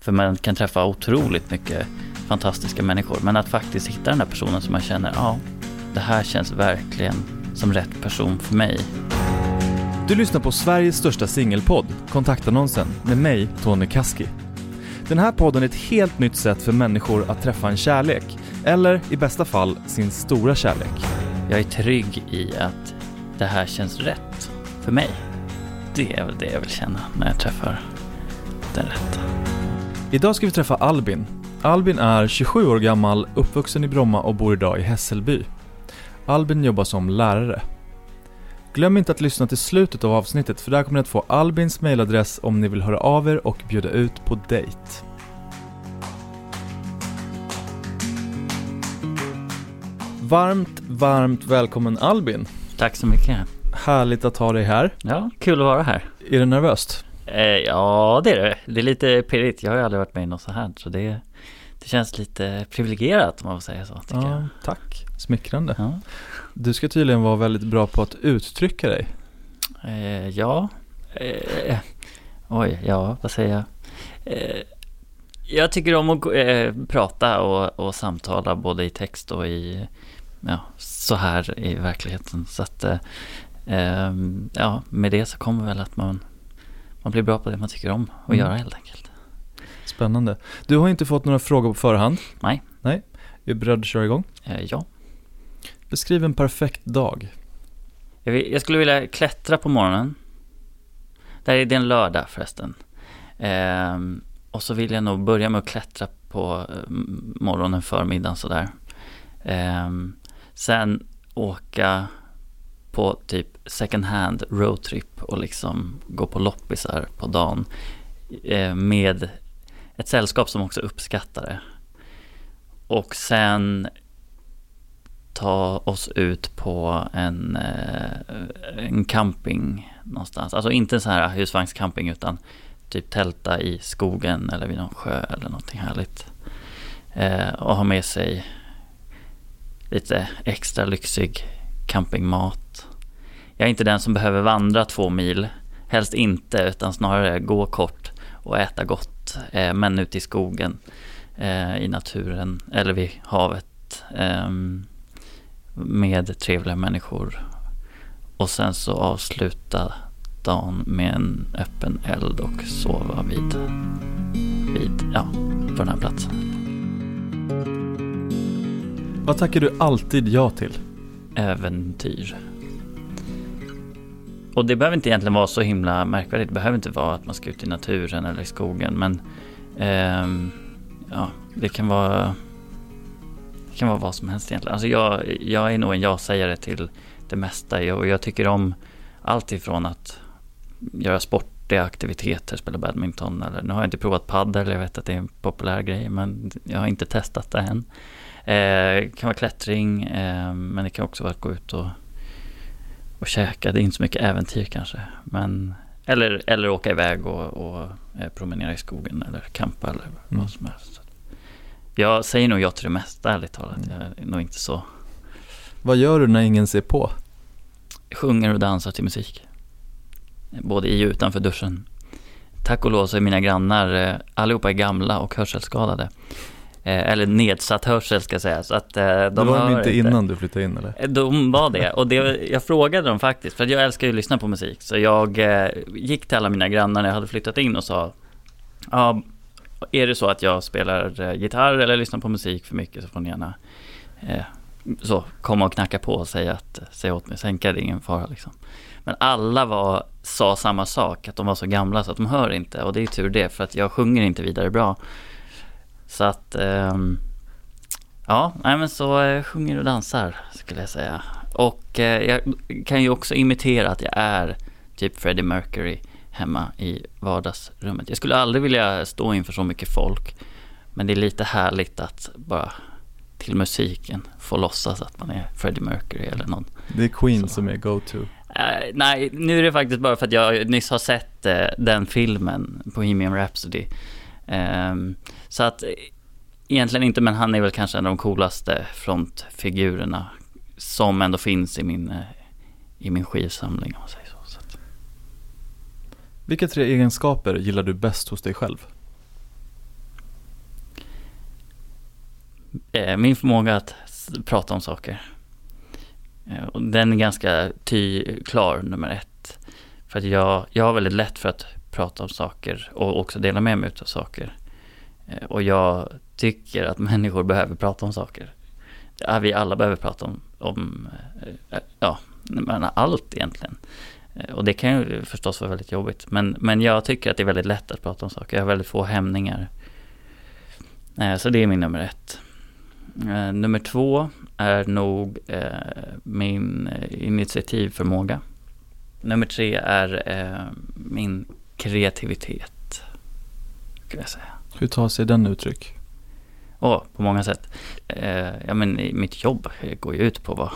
För man kan träffa otroligt mycket fantastiska människor. Men att faktiskt hitta den där personen som man känner, ja, det här känns verkligen som rätt person för mig. Du lyssnar på Sveriges största singelpodd, Kontaktannonsen, med mig, Tony Kaski. Den här podden är ett helt nytt sätt för människor att träffa en kärlek, eller i bästa fall sin stora kärlek. Jag är trygg i att det här känns rätt för mig. Det är väl det jag vill känna när jag träffar den rätta. Idag ska vi träffa Albin. Albin är 27 år gammal, uppvuxen i Bromma och bor idag i Hässelby. Albin jobbar som lärare. Glöm inte att lyssna till slutet av avsnittet för där kommer ni att få Albins mailadress om ni vill höra av er och bjuda ut på dejt. Varmt, varmt välkommen Albin. Tack så mycket. Härligt att ha dig här. Ja, kul att vara här. Är det nervöst? Eh, ja, det är det. Det är lite pirrigt. Jag har ju aldrig varit med i något så här, så det, det känns lite privilegierat om man får säga så. Tycker Ja, jag. tack. Smickrande. Ja. Du ska tydligen vara väldigt bra på att uttrycka dig. Eh, ja. Eh, oj, ja, vad säger jag? Eh, jag tycker om att eh, prata och, och samtala både i text och i, ja, så här i verkligheten. Så att, eh, ja, med det så kommer väl att man, man blir bra på det man tycker om att Mm. göra helt enkelt. Spännande. Du har inte fått några frågor på förhand. Nej. Nej. Är du beredd att köra igång? Eh, ja. Beskriv en perfekt dag. Jag, vill, jag skulle vilja klättra på morgonen. Det här är det är en lördag förresten. Ehm, och så vill jag nog börja med att klättra på eh, morgonen, förmiddagen sådär. Ehm, sen åka på typ second hand roadtrip och liksom gå på loppisar på dagen. Eh, med ett sällskap som också uppskattar det. Och sen ta oss ut på en, eh, en camping någonstans. Alltså inte en sån här husvagnscamping utan typ tälta i skogen eller vid någon sjö eller någonting härligt. Eh, och ha med sig lite extra lyxig campingmat. Jag är inte den som behöver vandra två mil. Helst inte utan snarare gå kort och äta gott. Eh, men ute i skogen, eh, i naturen eller vid havet. ehm, med trevliga människor. Och sen så avsluta dagen med en öppen eld och sova vid, vid ja, på den här platsen. Vad tackar du alltid ja till? Äventyr. Och det behöver inte egentligen vara så himla märkvärdigt. Det behöver inte vara att man ska ut i naturen eller i skogen. Men eh, ja, det kan vara det kan vara vad som helst egentligen. Alltså jag, jag är nog en ja-sägare till det mesta. Jag- Och jag tycker om allt ifrån att göra sportiga aktiviteter, spela badminton eller nu har jag inte provat paddel, jag vet att det är en populär grej men jag har inte testat det än. Eh, det kan vara klättring eh, men det kan också vara att gå ut och, och käka. Det är inte så mycket äventyr kanske. Men, eller, eller åka iväg och, och eh, promenera i skogen eller campa eller Mm. vad som helst. Jag säger nog ja till det mesta ärligt talat. Jag är nog inte så Vad gör du när ingen ser på? sjunger och dansar till musik. Både i och utanför duschen. Tack och lov så är mina grannar, eh, allihopa är gamla och hörselskadade. Eh, eller nedsatt hörsel ska jag säga. Så att, eh, de det var de inte innan du flyttade in eller? Eh, De var det och det, jag frågade dem faktiskt, för jag älskar ju att lyssna på musik. Så jag gick till alla mina grannar när jag hade flyttat in och sa Ja, är det så att jag spelar gitarr eller lyssnar på musik för mycket så får ni gärna eh, så, komma och knacka på och säga, att, säga åt mig, sänka det är ingen fara liksom. Men alla var, sa samma sak, att de var så gamla så att de hör inte. Och det är tur det, för att jag sjunger inte vidare bra. Så att, ehm, ja, nej men så eh, sjunger och dansar skulle jag säga. Och eh, jag kan ju också imitera att jag är typ Freddie Mercury hemma i vardagsrummet. Jag skulle aldrig vilja stå inför så mycket folk. Men det är lite härligt att bara till musiken få låtsas att man är Freddie Mercury eller någon. Det är Queen Så. som är go-to. Eh, nej, nu är det faktiskt bara för att jag nyss har sett eh, den filmen, Bohemian Rhapsody. Ehm, så att, egentligen inte, men han är väl kanske en av de coolaste frontfigurerna som ändå finns i min, eh, i min skivsamling om man säger så. så att, Vilka tre egenskaper gillar du bäst hos dig själv? Eh, min förmåga att prata om saker. Eh, den är ganska ty klar, nummer ett. För att jag, jag har väldigt lätt för att prata om saker och också dela med mig av saker. Eh, och jag tycker att människor behöver prata om saker. Vi alla behöver prata om, om eh, eh, ja, allt egentligen. Och det kan ju förstås vara väldigt jobbigt. Men, men jag tycker att det är väldigt lätt att prata om saker. Jag har väldigt få hämningar. Så det är min nummer ett. Nummer två är nog min initiativförmåga. Nummer tre är min kreativitet. Skulle jag säga. Hur tar sig den uttryck? Oh, på många sätt. Eh, ja, men mitt jobb går ju ut på att vara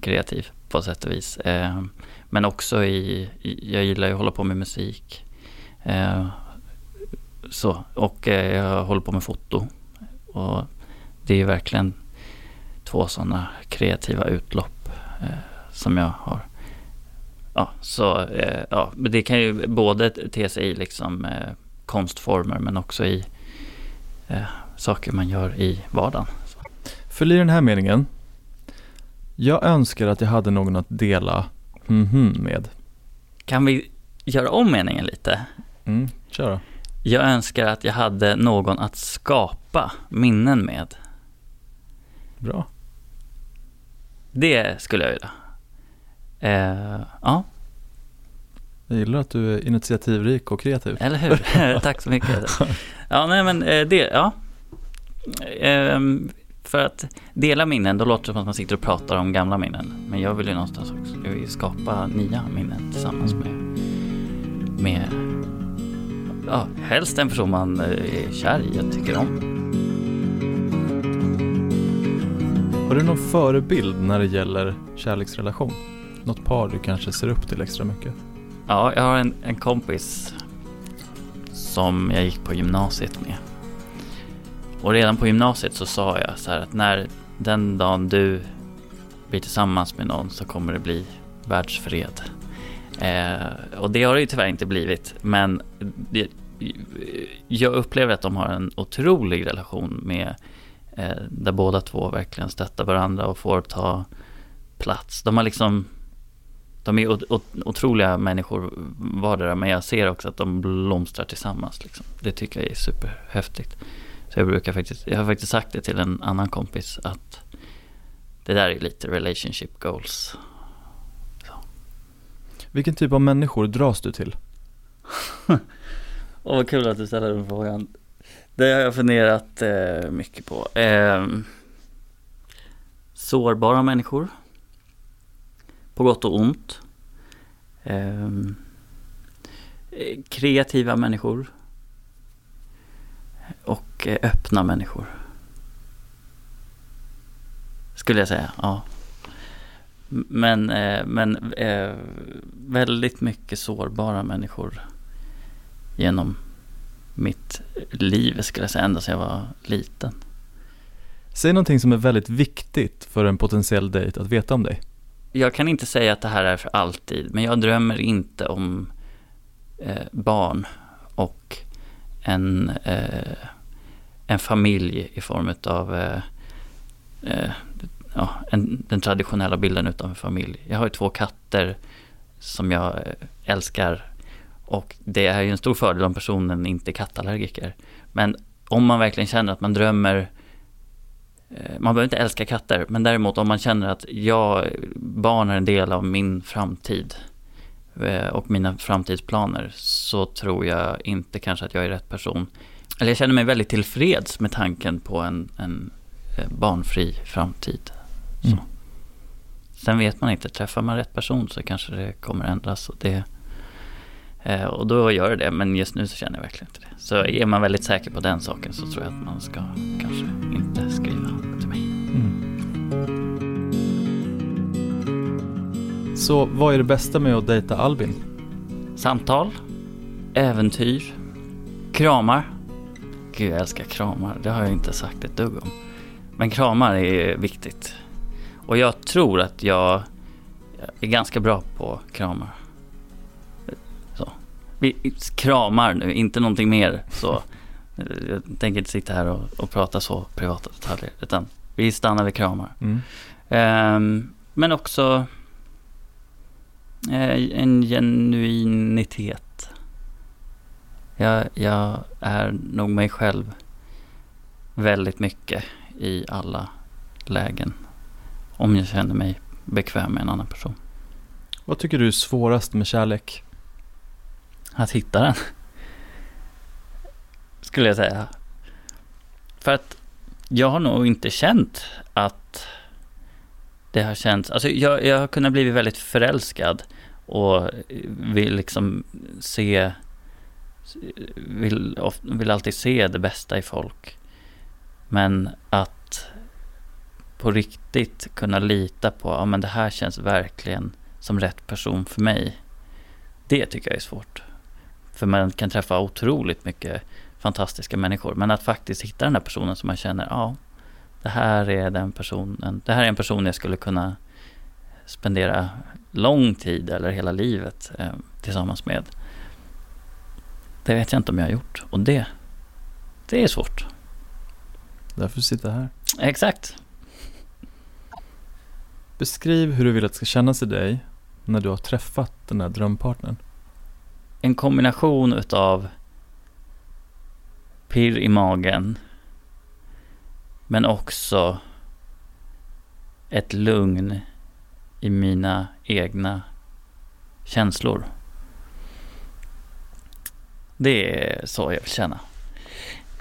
kreativ på sätt och vis. Eh, men också i, i, jag gillar ju att hålla på med musik. Eh, så, och eh, jag håller på med foto. Och det är verkligen två sådana kreativa utlopp eh, som jag har. Ja, så eh, ja, det kan ju både te sig i liksom eh, konstformer men också i eh, saker man gör i vardagen. Fyll i den här meningen. Jag önskar att jag hade någon att dela mm med. Kan vi göra om meningen lite? Mm, kör då. Jag önskar att jag hade någon att skapa minnen med. Bra. Det skulle jag vilja. Eh, ja. Jag gillar att du är initiativrik och kreativ. Eller hur? Tack så mycket. Ja, nej men eh, det, ja. Eh, för att dela minnen, då låter det som att man sitter och pratar om gamla minnen. Men jag vill ju någonstans också jag vill skapa nya minnen tillsammans med, med ja, helst en person man eh, är kär i och tycker om. Har du någon förebild när det gäller kärleksrelation? Något par du kanske ser upp till extra mycket? Ja, jag har en, en kompis som jag gick på gymnasiet med. Och redan på gymnasiet så sa jag så här att när den dagen du blir tillsammans med någon så kommer det bli världsfred. Eh, och det har det ju tyvärr inte blivit, men det, jag upplever att de har en otrolig relation med Eh, där båda två verkligen stöttar varandra och får ta plats. De har liksom de är otroliga människor vardera men jag ser också att de blomstrar tillsammans. Liksom. Det tycker jag är superhäftigt. Så jag brukar faktiskt, jag har faktiskt sagt det till en annan kompis att det där är lite relationship goals. Så. Vilken typ av människor dras du till? Åh oh, vad kul att du ställer den frågan. Det har jag funderat eh, mycket på. Eh, sårbara människor. På gott och ont. Ehm, eh, kreativa människor. Och eh, öppna människor. Skulle jag säga, ja. Men, eh, men eh, väldigt mycket sårbara människor genom mitt liv skulle jag säga ända sedan jag var liten. Säg någonting som är väldigt viktigt för en potentiell dejt att veta om dig. Jag kan inte säga att det här är för alltid, men jag drömmer inte om eh, barn och en, eh, en familj i form av eh, eh, ja, en, den traditionella bilden utav en familj. Jag har ju två katter som jag eh, älskar och det är ju en stor fördel om personen inte är kattallergiker. Men om man verkligen känner att man drömmer eh, man behöver inte älska katter, men däremot om man känner att jag, barn är en del av min framtid eh, och mina framtidsplaner så tror jag inte kanske att jag är rätt person. Eller jag känner mig väldigt tillfreds med tanken på en, en eh, barnfri framtid. Mm. Sen vet man inte, träffar man rätt person så kanske det kommer ändras. Och det, Eh, och då gör det det, men just nu så känner jag verkligen inte det. Så är man väldigt säker på den saken så tror jag att man ska kanske inte skriva Så vad är det bästa med att dejta Albin? Samtal, äventyr, kramar. Gud, jag älskar kramar. Det har jag inte sagt ett dugg om. Men kramar är viktigt. Och jag tror att jag är ganska bra på kramar vi kramar nu, inte någonting mer så. Jag tänker inte sitta här och, och prata så privata detaljer, utan vi stannar vid kramar. Mm. Ehm, men också en genuinitet. Jag, jag är nog mig själv väldigt mycket i alla lägen. Om jag känner mig bekväm med en annan person. Vad tycker du är svårast med kärlek? Att hitta den. Skulle jag säga. För att jag har nog inte känt att det har känts, alltså jag, jag har kunnat bli väldigt förälskad och vill liksom se, vill, vill alltid se det bästa i folk. Men att på riktigt kunna lita på, ja men det här känns verkligen som rätt person för mig. Det tycker jag är svårt. För man kan träffa otroligt mycket fantastiska människor. Men att faktiskt hitta den där personen som man känner, ja, det här är den personen, det här är en person jag skulle kunna spendera lång tid eller hela livet eh, tillsammans med. Det vet jag inte om jag har gjort. Och det, det är svårt. Därför sitter jag här. Exakt. Beskriv hur du vill att det ska kännas i dig när du har träffat den där drömpartnern. En kombination utav pirr i magen men också ett lugn i mina egna känslor. Det är så jag vill känna.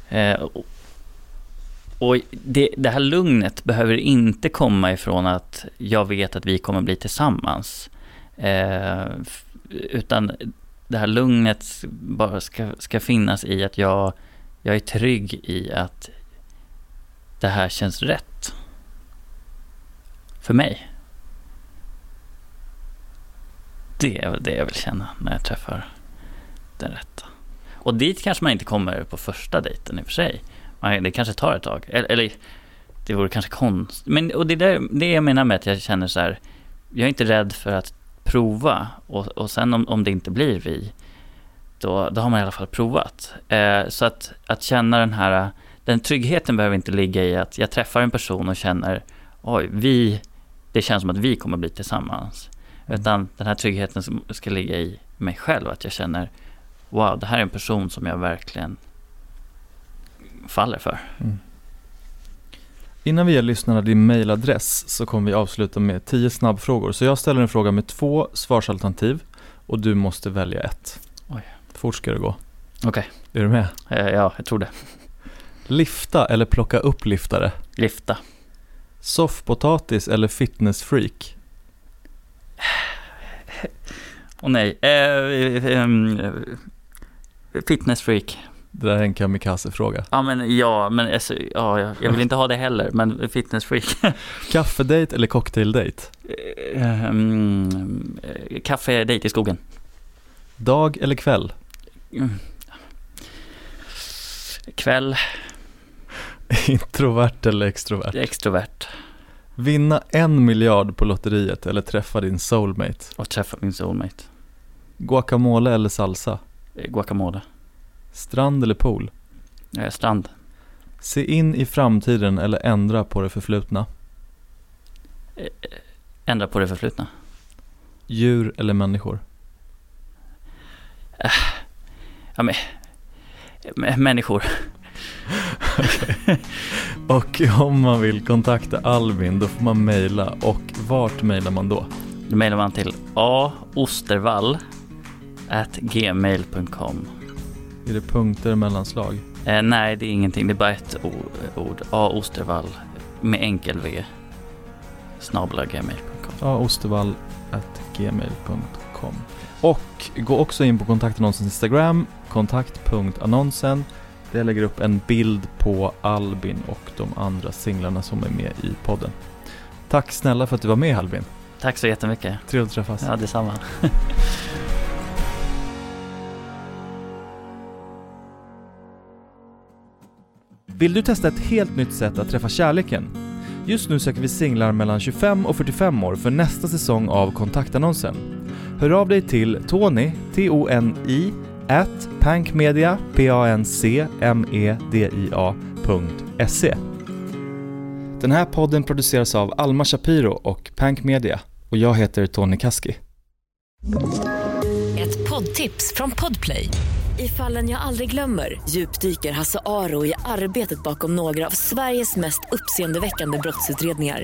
Eh, och- det, det här lugnet behöver inte komma ifrån att jag vet att vi kommer bli tillsammans. Eh, utan det här lugnet bara ska, ska finnas i att jag, jag är trygg i att det här känns rätt. För mig. Det är väl det jag vill känna när jag träffar den rätta. Och dit kanske man inte kommer på första dejten i och för sig. Det kanske tar ett tag. Eller, eller det vore kanske konstigt. Men och det är där, det jag menar med att jag känner så här. Jag är inte rädd för att prova och, och sen om, om det inte blir vi, då, då har man i alla fall provat. Eh, så att, att känna den här, den tryggheten behöver inte ligga i att jag träffar en person och känner, oj, vi, det känns som att vi kommer bli tillsammans. Utan den här tryggheten ska ligga i mig själv, att jag känner, wow, det här är en person som jag verkligen faller för. Mm. Innan vi ger lyssnarna din mailadress så kommer vi avsluta med 10 snabbfrågor. Så jag ställer en fråga med två svarsalternativ och du måste välja ett. Oj. Fort ska det gå. Okej, Är du med? eh, ja, jag tror det. Lifta eller plocka upp liftare? Lyfta. Soffpotatis eller fitnessfreak? Och nej, eh, eh, fitnessfreak. Det där är en kamikaze-fråga. Ja men ja, men alltså, ja, jag- vill inte ha det heller, men fitnessfreak. Kaffedate eller cocktaildate? um, kaffe, dejt i skogen. Dag eller kväll? Mm. Kväll, Introvert eller extrovert? extrovert Vinna en miljard på lotteriet eller träffa din soulmate? och träffa min soulmate. Guacamole eller salsa? Eh, Guacamole. Strand eller pool? Eh, Strand. Se in i framtiden eller ändra på det förflutna? Eh, Ändra på det förflutna. Djur eller människor? Ja, men, m- Och om man vill kontakta Albin då får man mejla och vart mejlar man då? Då mejlar man till aostervall gmail.com. Är det punkter mellanslag? Eh, nej, det är ingenting. Det är bara ett ord. A. Ostervall med enkel V. Snabla gmail.com. Ja, ostervall gmail.com Och gå också in på kontaktannonsens Instagram, kontakt.annonsen. Där jag lägger upp en bild på Albin och de andra singlarna som är med i podden. Tack snälla för att du var med Albin. Tack så jättemycket. Trevligt att träffas. Ja, detsamma. Vill du testa ett helt nytt sätt att träffa kärleken? Just nu söker vi singlar mellan 25 och 45 år för nästa säsong av kontaktannonsen. Hör av dig till Tony, T-O-N-I, at pankmedia, p-a-n-c-m-e-d-i-a .se. Den här podden produceras av Alma Shapiro och Pank Media och jag heter Tony Kaski. Ett poddtips från Podplay. I fallen jag aldrig glömmer djupdyker Hasse Aro i arbetet bakom några av Sveriges mest uppseendeväckande brottsutredningar.